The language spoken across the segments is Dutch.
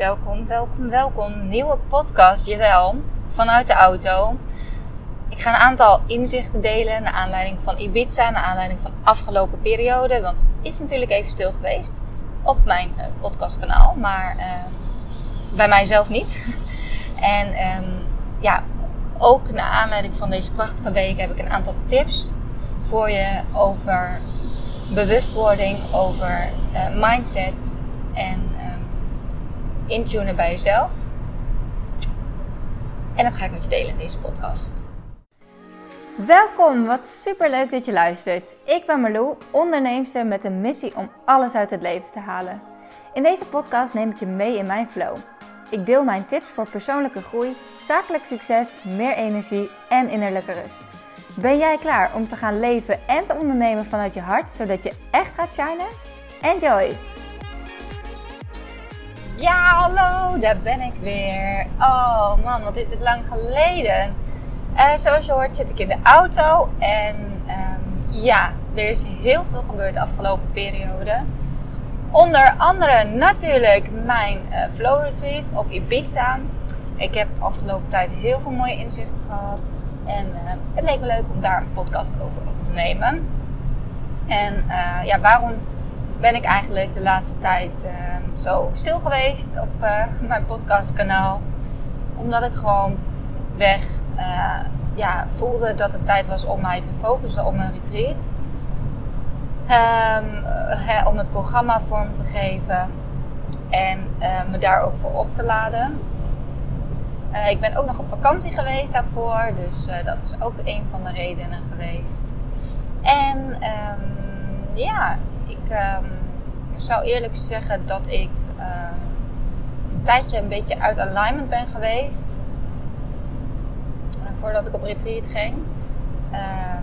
Welkom, welkom, welkom. Nieuwe podcast, jawel, vanuit de auto. Ik ga een aantal inzichten delen naar aanleiding van Ibiza, naar aanleiding van de afgelopen periode. Want het is natuurlijk even stil geweest op mijn uh, podcastkanaal, maar uh, bij mijzelf niet. en um, ja, ook naar aanleiding van deze prachtige week heb ik een aantal tips voor je over bewustwording, over uh, mindset en intunen bij jezelf. En dat ga ik met je delen in deze podcast. Welkom, wat super leuk dat je luistert. Ik ben Marlou, onderneemster met een missie om alles uit het leven te halen. In deze podcast neem ik je mee in mijn flow. Ik deel mijn tips voor persoonlijke groei, zakelijk succes, meer energie en innerlijke rust. Ben jij klaar om te gaan leven en te ondernemen vanuit je hart, zodat je echt gaat shinen? Enjoy! Ja, hallo, daar ben ik weer. Oh man, wat is het lang geleden. Uh, zoals je hoort zit ik in de auto en um, ja, er is heel veel gebeurd de afgelopen periode. Onder andere natuurlijk mijn uh, flow retreat op Ibiza. Ik heb afgelopen tijd heel veel mooie inzichten gehad. En uh, het leek me leuk om daar een podcast over op te nemen. En ja, waarom ben ik eigenlijk de laatste tijd uh, zo stil geweest op uh, mijn podcastkanaal. Omdat ik gewoon weg uh, ja, voelde dat het tijd was om mij te focussen op mijn retreat. Um, om het programma vorm te geven en me daar ook voor op te laden. ik ben ook nog op vakantie geweest daarvoor, dus dat is ook een van de redenen geweest. En um, ja, ik um, zou eerlijk zeggen dat ik uh, een tijdje een beetje uit alignment ben geweest. Uh, voordat ik op retreat ging. Ehm,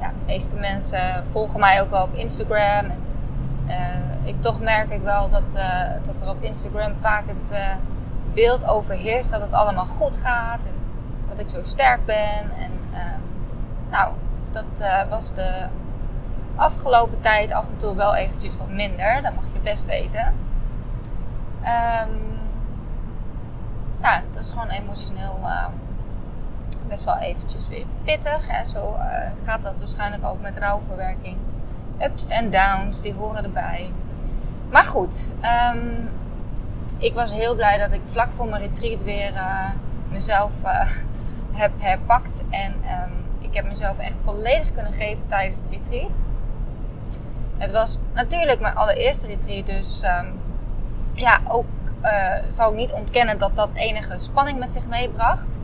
ja, de meeste mensen volgen mij ook wel op Instagram. En, uh, ik, toch merk ik wel dat, eh, dat er op Instagram vaak het beeld overheerst dat het allemaal goed gaat. En dat ik zo sterk ben. En ehm, nou, dat was de afgelopen tijd af en toe wel eventjes wat minder. Dat mag je best weten. Um, ja, dat is gewoon emotioneel uh, best wel eventjes weer pittig. Hè. Zo uh, gaat dat waarschijnlijk ook met rouwverwerking. Ups en downs, die horen erbij. Maar goed, um, ik was heel blij dat ik vlak voor mijn retreat weer uh, mezelf heb herpakt. En ik heb mezelf echt volledig kunnen geven tijdens het retreat. Het was natuurlijk mijn allereerste retreat, dus um, ja, ook uh, zal ik niet ontkennen dat dat enige spanning met zich meebracht.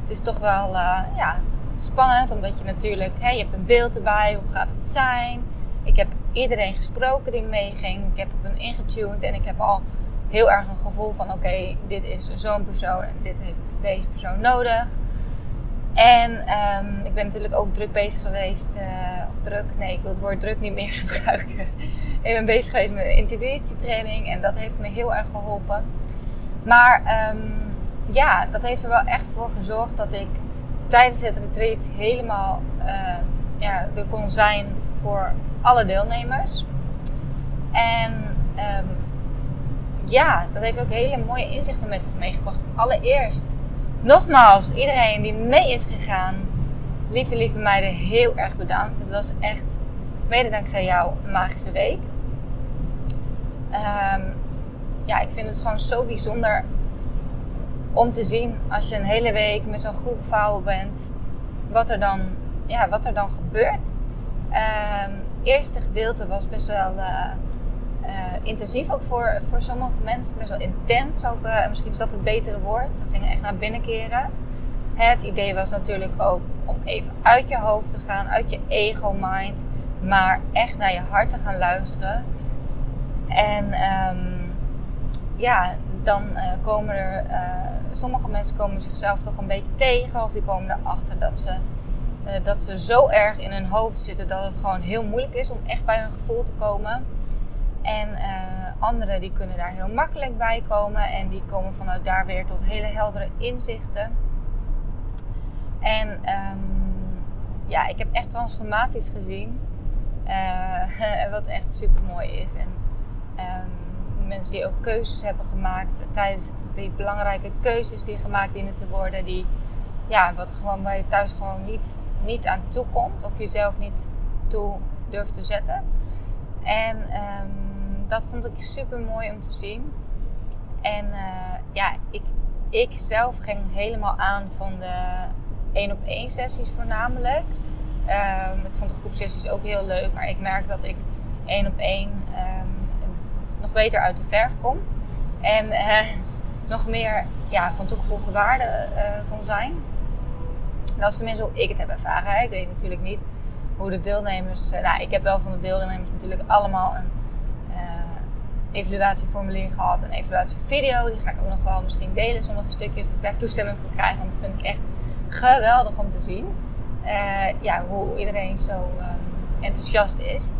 Het is toch wel uh, ja, spannend, omdat je natuurlijk, hè, je hebt een beeld erbij, hoe gaat het zijn? Ik heb iedereen gesproken die meeging, ik heb hem ingetuned en ik heb al heel erg een gevoel van: oké, dit is zo'n persoon en dit heeft deze persoon nodig. En um, ik ben natuurlijk ook druk bezig geweest, uh, of druk, nee, ik wil het woord druk niet meer gebruiken. ik ben bezig geweest met intuïtietraining en dat heeft me heel erg geholpen. Maar um, ja, dat heeft er wel echt voor gezorgd dat ik tijdens het retreat helemaal uh, ja, er kon zijn voor alle deelnemers. En ja, dat heeft ook hele mooie inzichten met zich meegebracht. Allereerst Nogmaals, iedereen die mee is gegaan, lieve, lieve meiden, heel erg bedankt. Het was echt, mede dankzij jou, een magische week. Um, ja, ik vind het gewoon zo bijzonder om te zien als je een hele week met zo'n groep vrouwen bent, wat er dan, ja, wat er dan gebeurt. Het eerste gedeelte was best wel uh, intensief ook voor, voor sommige mensen. Best wel intens ook. Uh, misschien is dat het betere woord. We gingen echt naar binnen keren. Het idee was natuurlijk ook om even uit je hoofd te gaan, uit je ego-mind. Maar echt naar je hart te gaan luisteren. En um, ja, dan uh, komen er... sommige mensen komen zichzelf toch een beetje tegen. Of die komen erachter dat ze dat ze zo erg in hun hoofd zitten dat het gewoon heel moeilijk is om echt bij hun gevoel te komen. En uh, anderen die kunnen daar heel makkelijk bij komen. En die komen vanuit daar weer tot hele heldere inzichten. En um, ja, ik heb echt transformaties gezien. Uh, wat echt super mooi is. En um, mensen die ook keuzes hebben gemaakt tijdens die belangrijke keuzes die gemaakt dienen te worden. Die, ja, wat gewoon bij je thuis gewoon niet, niet aan toe komt. Of jezelf niet toe durft te zetten. En ehm, dat vond ik super mooi om te zien. En uh, ja, ik, ik zelf ging helemaal aan van de één op één sessies voornamelijk. Um, ik vond de groepsessies ook heel leuk, maar ik merk dat ik één op één um, nog beter uit de verf kom. En uh, nog meer ja, van toegevoegde waarde uh, kon zijn. Dat is tenminste hoe ik het heb ervaren. Ik weet natuurlijk niet hoe de deelnemers. Nou, ik heb wel van de deelnemers natuurlijk allemaal een evaluatieformulier gehad, een evaluatievideo. Die ga ik ook nog wel misschien delen, sommige stukjes, als ik daar toestemming voor krijg. Want dat vind ik echt geweldig om te zien. Uh, ja, hoe iedereen zo um, enthousiast is.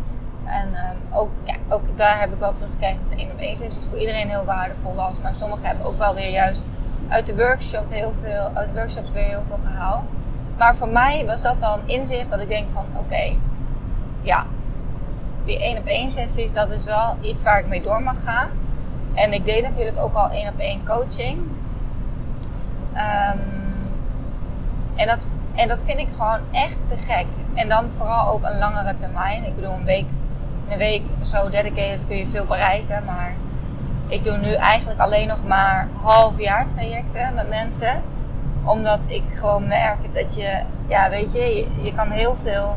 En um, ook, ook daar heb ik wel teruggekregen dat de 1 op 1 sessies voor iedereen heel waardevol was. Maar sommigen hebben ook wel weer juist uit de workshop heel veel, uit de workshops weer heel veel gehaald. Maar voor mij was dat wel een inzicht dat ik denk van oké, ja, die 1 op 1 sessies, dat is wel iets waar ik mee door mag gaan. En ik deed natuurlijk ook al 1 op 1 coaching. Um, en dat, en dat vind ik gewoon echt te gek. En dan vooral ook een langere termijn. Ik bedoel, een week, een week zo dedicated kun je veel bereiken. Maar ik doe nu eigenlijk alleen nog maar half jaar trajecten met mensen. Omdat ik gewoon merk dat je, ja, weet je, je kan heel veel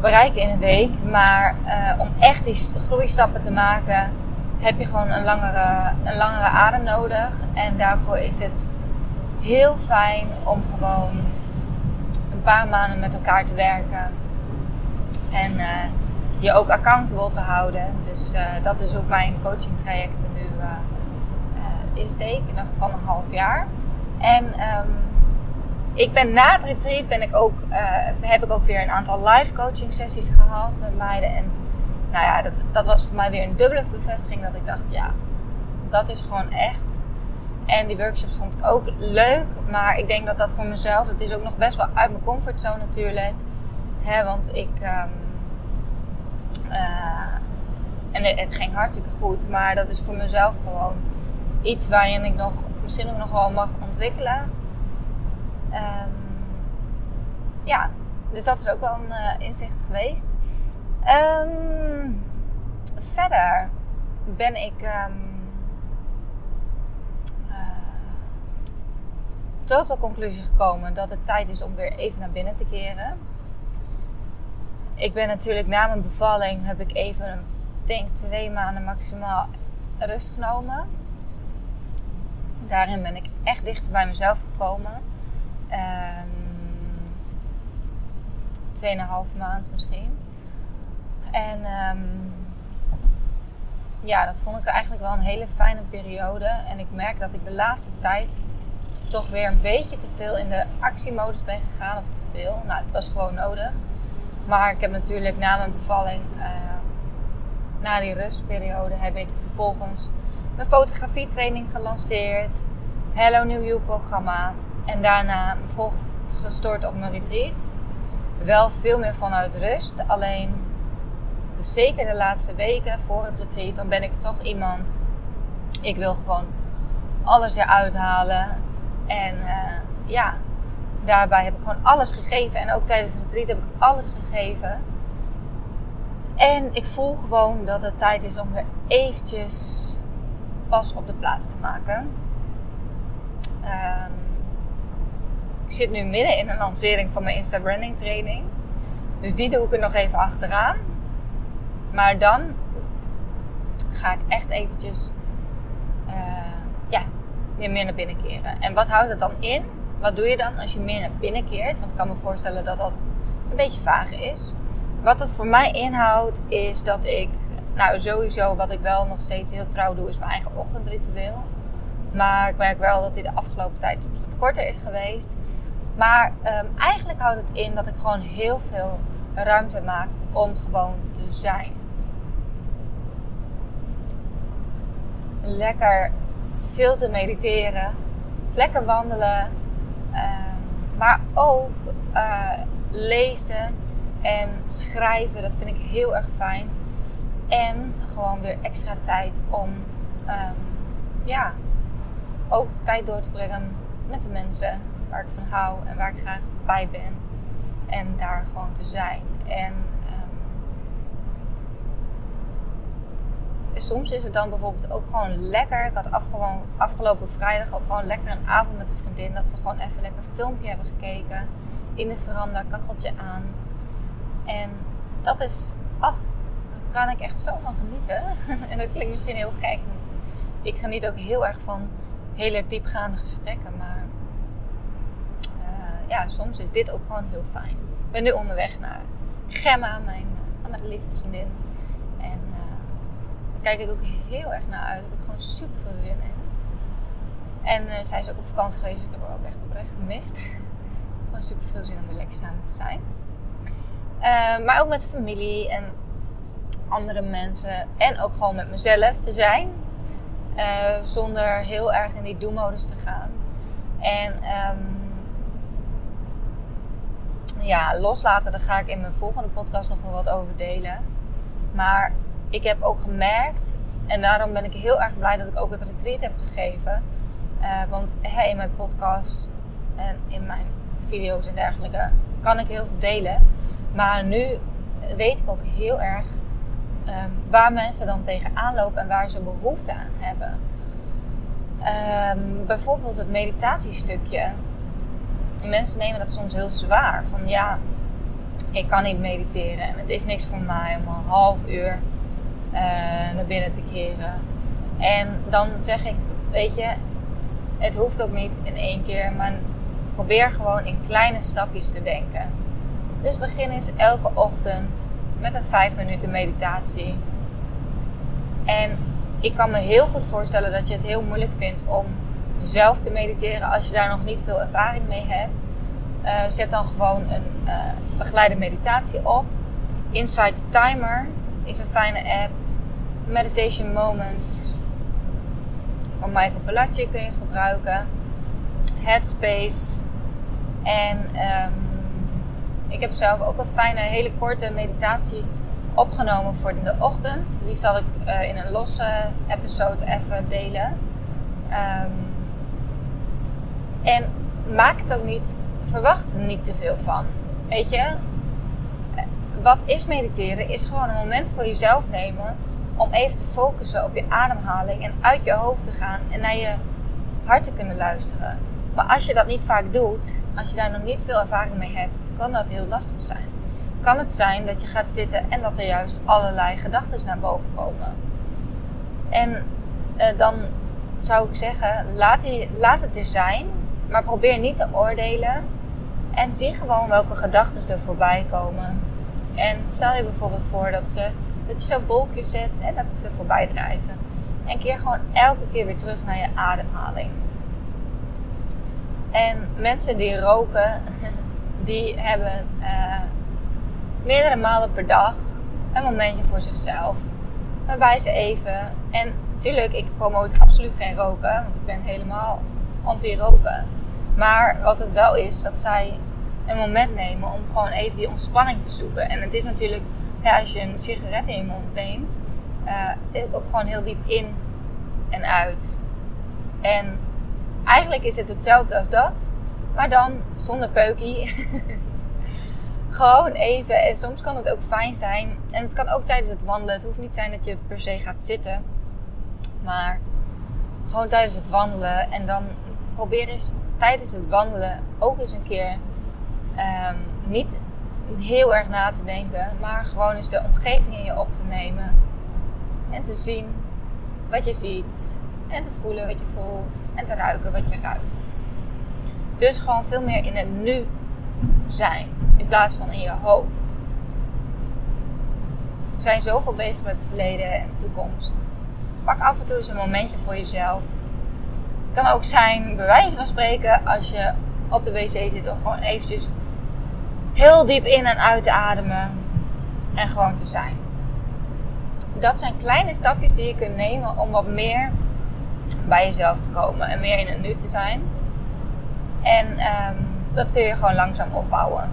bereiken in een week. Maar uh, om echt die groeistappen te maken, heb je gewoon een langere, een langere adem nodig. En daarvoor is het heel fijn om gewoon een paar maanden met elkaar te werken. En uh, je ook accountable te houden. Dus uh, dat is ook mijn coaching trajecten nu uh, insteek. Van een half jaar. En um, ik ben na het retreat ben ik ook, heb ik ook weer een aantal live coaching sessies gehad met meiden. En nou ja, dat, dat was voor mij weer een dubbele bevestiging dat ik dacht, ja, dat is gewoon echt en die workshops vond ik ook leuk. Maar ik denk dat dat voor mezelf, het is ook nog best wel uit mijn comfortzone natuurlijk. Hè, want ik. Um, uh, en het, het, ging hartstikke goed. Maar dat is voor mezelf gewoon iets waarin ik nog misschien ook nog wel mag ontwikkelen. Um, ja, dus dat is ook wel een uh, inzicht geweest. Um, verder ben ik. tot de conclusie gekomen dat het tijd is om weer even naar binnen te keren. Ik ben natuurlijk na mijn bevalling heb ik even, denk twee maanden maximaal rust genomen. Daarin ben ik echt dichter bij mezelf gekomen. Um, tweeënhalf maand misschien. En um, ja, dat vond ik eigenlijk wel een hele fijne periode. En ik merk dat ik de laatste tijd toch weer een beetje te veel in de actiemodus ben gegaan. Of te veel. Nou, het was gewoon nodig. Maar ik heb natuurlijk na mijn bevalling, uh, na die rustperiode, heb ik vervolgens mijn fotografietraining gelanceerd. Hello New You programma. En daarna volg gestort op mijn retreat. Wel veel meer vanuit rust. Alleen zeker de laatste weken voor het retreat, dan ben ik toch iemand. Ik wil gewoon alles eruit halen. En uh, ja, daarbij heb ik gewoon alles gegeven. En ook tijdens het retreat heb ik alles gegeven. En ik voel gewoon dat het tijd is om weer eventjes pas op de plaats te maken. Um, ik zit nu midden in een lancering van mijn Insta Branding training. Dus die doe ik er nog even achteraan. Maar dan ga ik echt eventjes uh, ja, weer meer naar binnen keren. En wat houdt het dan in? Wat doe je dan als je meer naar binnen keert? Want ik kan me voorstellen dat dat een beetje vaag is. Wat dat voor mij inhoudt, is dat ik, nou sowieso wat ik wel nog steeds heel trouw doe, is mijn eigen ochtendritueel. Maar ik merk wel dat die de afgelopen tijd wat korter is geweest. Maar um, eigenlijk houdt het in dat ik gewoon heel veel ruimte maak om gewoon te zijn. Lekker veel te mediteren, lekker wandelen, uh, maar ook uh, lezen en schrijven. Dat vind ik heel erg fijn. En gewoon weer extra tijd om ehm, ja, ook tijd door te brengen met de mensen waar ik van hou en waar ik graag bij ben. En daar gewoon te zijn. En soms is het dan bijvoorbeeld ook gewoon lekker. Ik had afgelopen vrijdag ook gewoon lekker een avond met een vriendin. Dat we gewoon even lekker een filmpje hebben gekeken. In de veranda, kacheltje aan. En dat is, ach, daar kan ik echt zo van genieten. en dat klinkt misschien heel gek. Want ik geniet ook heel erg van hele diepgaande gesprekken. Maar uh, ja, soms is dit ook gewoon heel fijn. Ik ben nu onderweg naar Gemma, mijn andere lieve vriendin. En daar kijk ik ook heel erg naar uit. Daar heb ik gewoon super veel zin in. En zij is ook op vakantie geweest. Ik heb haar ook echt oprecht gemist. gewoon super veel zin om er lekker samen te zijn. Maar ook met familie en andere mensen. En ook gewoon met mezelf te zijn. Uh, zonder heel erg in die do-modus te gaan. En um, ja, loslaten, daar ga ik in mijn volgende podcast nog wel wat over delen. Maar ik heb ook gemerkt, en daarom ben ik heel erg blij dat ik ook het retreat heb gegeven. Uh, want in mijn podcast en in mijn video's en dergelijke kan ik heel veel delen. Maar nu weet ik ook heel erg um, waar mensen dan tegenaan lopen en waar ze behoefte aan hebben. Um, bijvoorbeeld het meditatiestukje. Mensen nemen dat soms heel zwaar. Van ja, ik kan niet mediteren en het is niks voor mij om een half uur uh, naar binnen te keren. En dan zeg ik, weet je, het hoeft ook niet in één keer, maar probeer gewoon in kleine stapjes te denken. Dus begin eens elke ochtend met een 5 minuten meditatie. En ik kan me heel goed voorstellen dat je het heel moeilijk vindt om zelf te mediteren als je daar nog niet veel ervaring mee hebt. Uh, zet dan gewoon een uh, begeleide meditatie op. Insight Timer is een fijne app. Meditation Moments van Michael Pilatje kun je gebruiken. Headspace. En um, ik heb zelf ook een fijne, hele korte meditatie opgenomen voor de ochtend. Die zal ik uh, in een losse episode even delen. Um, en maak het ook niet, verwacht er niet te veel van. Weet je, wat is mediteren? Is gewoon een moment voor jezelf nemen om even te focussen op je ademhaling en uit je hoofd te gaan en naar je hart te kunnen luisteren. Maar als je dat niet vaak doet, als je daar nog niet veel ervaring mee hebt, kan dat heel lastig zijn. Kan het zijn dat je gaat zitten en dat er juist allerlei gedachten naar boven komen. En eh, dan zou ik zeggen, laat, laat het er zijn, maar probeer niet te oordelen. En zie gewoon welke gedachten er voorbij komen. En stel je bijvoorbeeld voor dat, ze, dat je zo wolkjes zet en dat ze voorbij drijven. En keer gewoon elke keer weer terug naar je ademhaling. En mensen die roken, die hebben uh, meerdere malen per dag een momentje voor zichzelf. Waarbij ze even, en natuurlijk, ik promote absoluut geen roken, want ik ben helemaal anti-roken. Maar wat het wel is, dat zij een moment nemen om gewoon even die ontspanning te zoeken. En het is natuurlijk, als je een sigaret in je mond neemt, uh, ook gewoon heel diep in en uit. En eigenlijk is het hetzelfde als dat, maar dan zonder peukie. gewoon even. En soms kan het ook fijn zijn. En het kan ook tijdens het wandelen. Het hoeft niet zijn dat je per se gaat zitten. Maar gewoon tijdens het wandelen. En dan probeer eens tijdens het wandelen ook eens een keer um, niet heel erg na te denken, maar gewoon eens de omgeving in je op te nemen en te zien wat je ziet en te voelen wat je voelt en te ruiken wat je ruikt. Dus gewoon veel meer in het nu zijn in plaats van in je hoofd. We zijn zoveel bezig met het verleden en de toekomst. Pak af en toe eens een momentje voor jezelf. Het kan ook zijn, bij wijze van spreken, als je op de wc zit, om gewoon eventjes heel diep in en uit te ademen en gewoon te zijn. Dat zijn kleine stapjes die je kunt nemen om wat meer bij jezelf te komen en meer in het nu te zijn. En um, dat kun je gewoon langzaam opbouwen.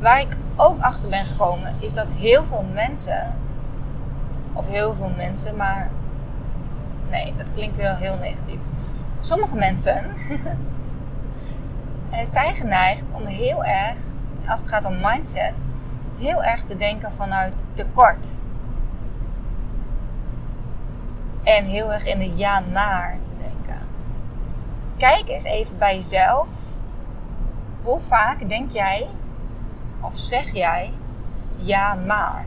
Waar ik ook achter ben gekomen is dat heel veel mensen, of heel veel mensen, maar nee, dat klinkt wel heel negatief. Sommige mensen zijn geneigd om heel erg, als het gaat om mindset, heel erg te denken vanuit tekort. En heel erg in de ja-maar te denken. Kijk eens even bij jezelf. Hoe vaak denk jij of zeg jij ja maar?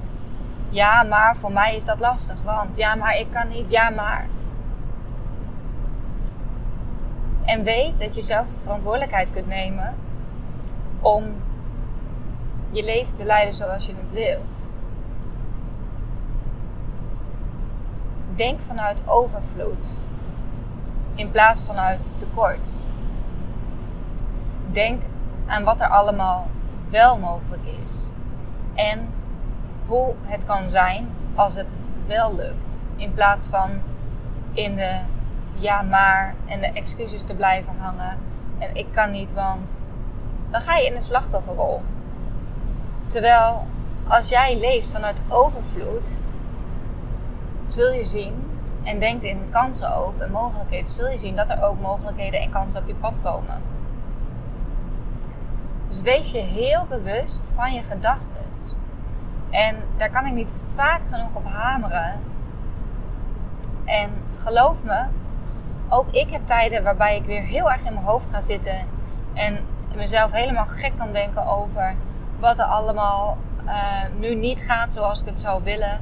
Ja maar voor mij is dat lastig, want ja maar ik kan niet, ja maar. En weet dat je zelf de verantwoordelijkheid kunt nemen om je leven te leiden zoals je het wilt. Denk vanuit overvloed in plaats vanuit tekort. Denk aan wat er allemaal wel mogelijk is en hoe het kan zijn als het wel lukt, in plaats van in de ja maar en de excuses te blijven hangen en ik kan niet, want dan ga je in de slachtofferrol. Terwijl als jij leeft vanuit overvloed, zul je zien en denkt in kansen ook en mogelijkheden, zul je zien dat er ook mogelijkheden en kansen op je pad komen. Dus wees je heel bewust van je gedachten. En daar kan ik niet vaak genoeg op hameren. En geloof me, ook ik heb tijden waarbij ik weer heel erg in mijn hoofd ga zitten en mezelf helemaal gek kan denken over wat er allemaal uh, nu niet gaat zoals ik het zou willen.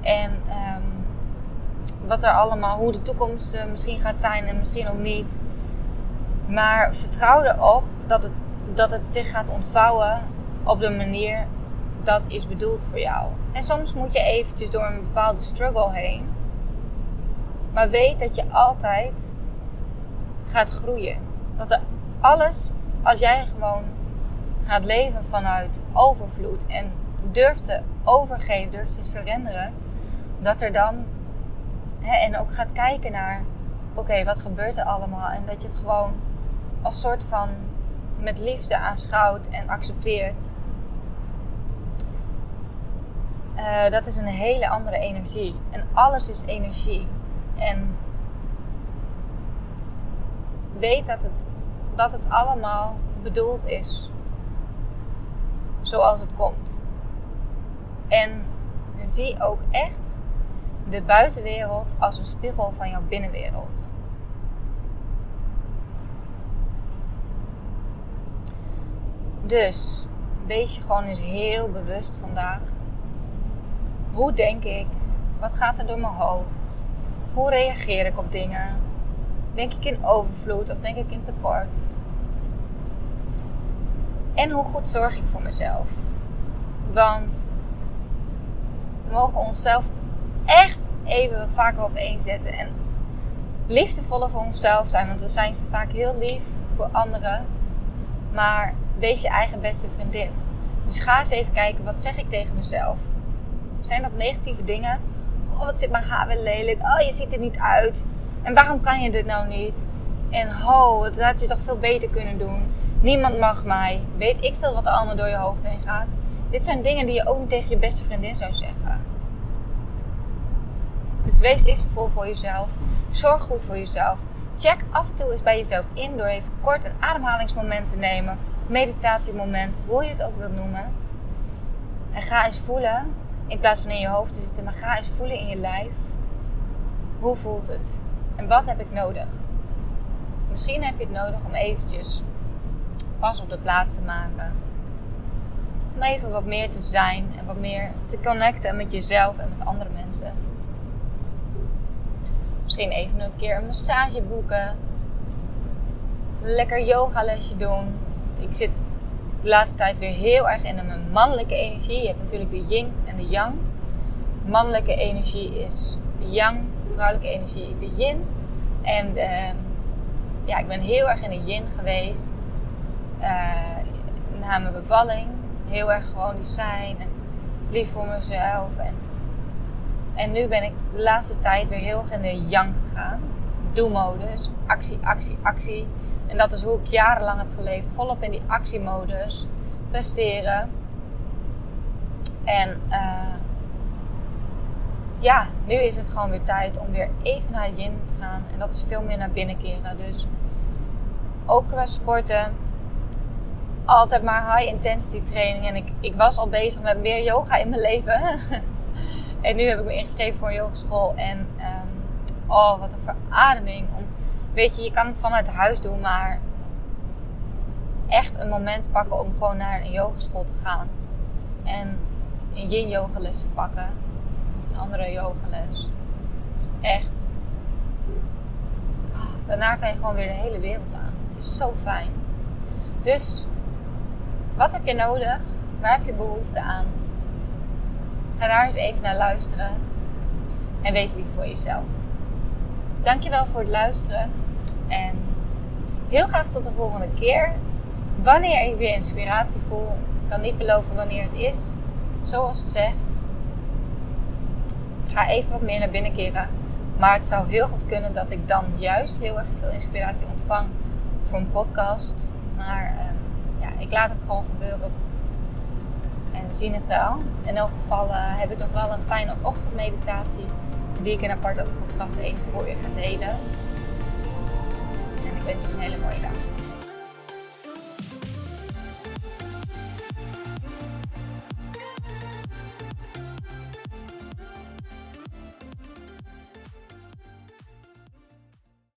En um, wat er allemaal, hoe de toekomst uh, misschien gaat zijn en misschien ook niet. Maar vertrouw erop dat het, dat het zich gaat ontvouwen op de manier dat is bedoeld voor jou. En soms moet je eventjes door een bepaalde struggle heen. Maar weet dat je altijd gaat groeien. Dat er alles, als jij gewoon gaat leven vanuit overvloed en durft te overgeven, durft te surrenderen, dat er dan hè, en ook gaat kijken naar, oké, wat gebeurt er allemaal? En dat je het gewoon als soort van met liefde aanschouwt en accepteert. Uh, dat is een hele andere energie. En alles is energie. En weet dat het, dat het allemaal bedoeld is zoals het komt. En zie ook echt de buitenwereld als een spiegel van jouw binnenwereld. Dus wees je gewoon eens heel bewust vandaag. Hoe denk ik? Wat gaat er door mijn hoofd? Hoe reageer ik op dingen? Denk ik in overvloed of denk ik in tekort? En hoe goed zorg ik voor mezelf? Want we mogen onszelf echt even wat vaker op één zetten. En liefdevoller voor onszelf zijn. Want we zijn vaak heel lief voor anderen. Maar wees je eigen beste vriendin. Dus ga eens even kijken, wat zeg ik tegen mezelf? Zijn dat negatieve dingen? Goh, wat zit mijn haar weer lelijk. Oh, je ziet er niet uit. En waarom kan je dit nou niet? En ho, dat had je toch veel beter kunnen doen. Niemand mag mij. Weet ik veel wat er allemaal door je hoofd heen gaat. Dit zijn dingen die je ook niet tegen je beste vriendin zou zeggen. Dus wees liefdevol voor jezelf. Zorg goed voor jezelf. Check af en toe eens bij jezelf in door even kort een ademhalingsmoment te nemen. Meditatiemoment, hoe je het ook wilt noemen. En ga eens voelen, in plaats van in je hoofd te zitten, maar ga eens voelen in je lijf. Hoe voelt het? En wat heb ik nodig? Misschien heb je het nodig om eventjes pas op de plaats te maken. Om even wat meer te zijn en wat meer te connecten met jezelf en met andere mensen. Misschien even een keer een massage boeken. Lekker yogalesje doen. Ik zit de laatste tijd weer heel erg in mijn mannelijke energie. Je hebt natuurlijk de yin en de yang. Mannelijke energie is de yang. Vrouwelijke energie is de yin. En ehm, ja, ik ben heel erg in de yin geweest. Uh, na mijn bevalling. Heel erg gewoon zijn en lief voor mezelf. En, en nu ben ik de laatste tijd weer heel erg in de yang gegaan. Do-modus. Actie, actie, actie. En dat is hoe ik jarenlang heb geleefd. Volop in die actiemodus. Presteren. En uh, ja, nu is het gewoon weer tijd om weer even naar yin te gaan. En dat is veel meer naar binnen keren. Dus ook qua sporten. Altijd maar high intensity training. En ik, ik was al bezig met meer yoga in mijn leven. en nu heb ik me ingeschreven voor een yogeschool. En um, oh, wat een verademing. Om, weet je, je kan het vanuit huis doen, maar echt een moment pakken om gewoon naar een yogeschool te gaan. En een yin yoga les te pakken. Of een andere yogales. Echt. Daarna kan je gewoon weer de hele wereld aan. Het is zo fijn. Dus, wat heb je nodig? Waar heb je behoefte aan? Ga daar eens even naar luisteren. En wees lief voor jezelf. Dankjewel voor het luisteren. En heel graag tot de volgende keer. Wanneer je weer inspiratie voelt, ik kan niet beloven wanneer het is. Zoals gezegd, ga even wat meer naar binnen keren. Maar het zou heel goed kunnen dat ik dan juist heel erg veel inspiratie ontvang voor een podcast. Maar ehm, ja, ik laat het gewoon gebeuren. En zien het wel. In elk geval uh, heb ik nog wel een fijne ochtendmeditatie. Die ik in een aparte podcast even voor je ga delen. En ik wens je een hele mooie dag.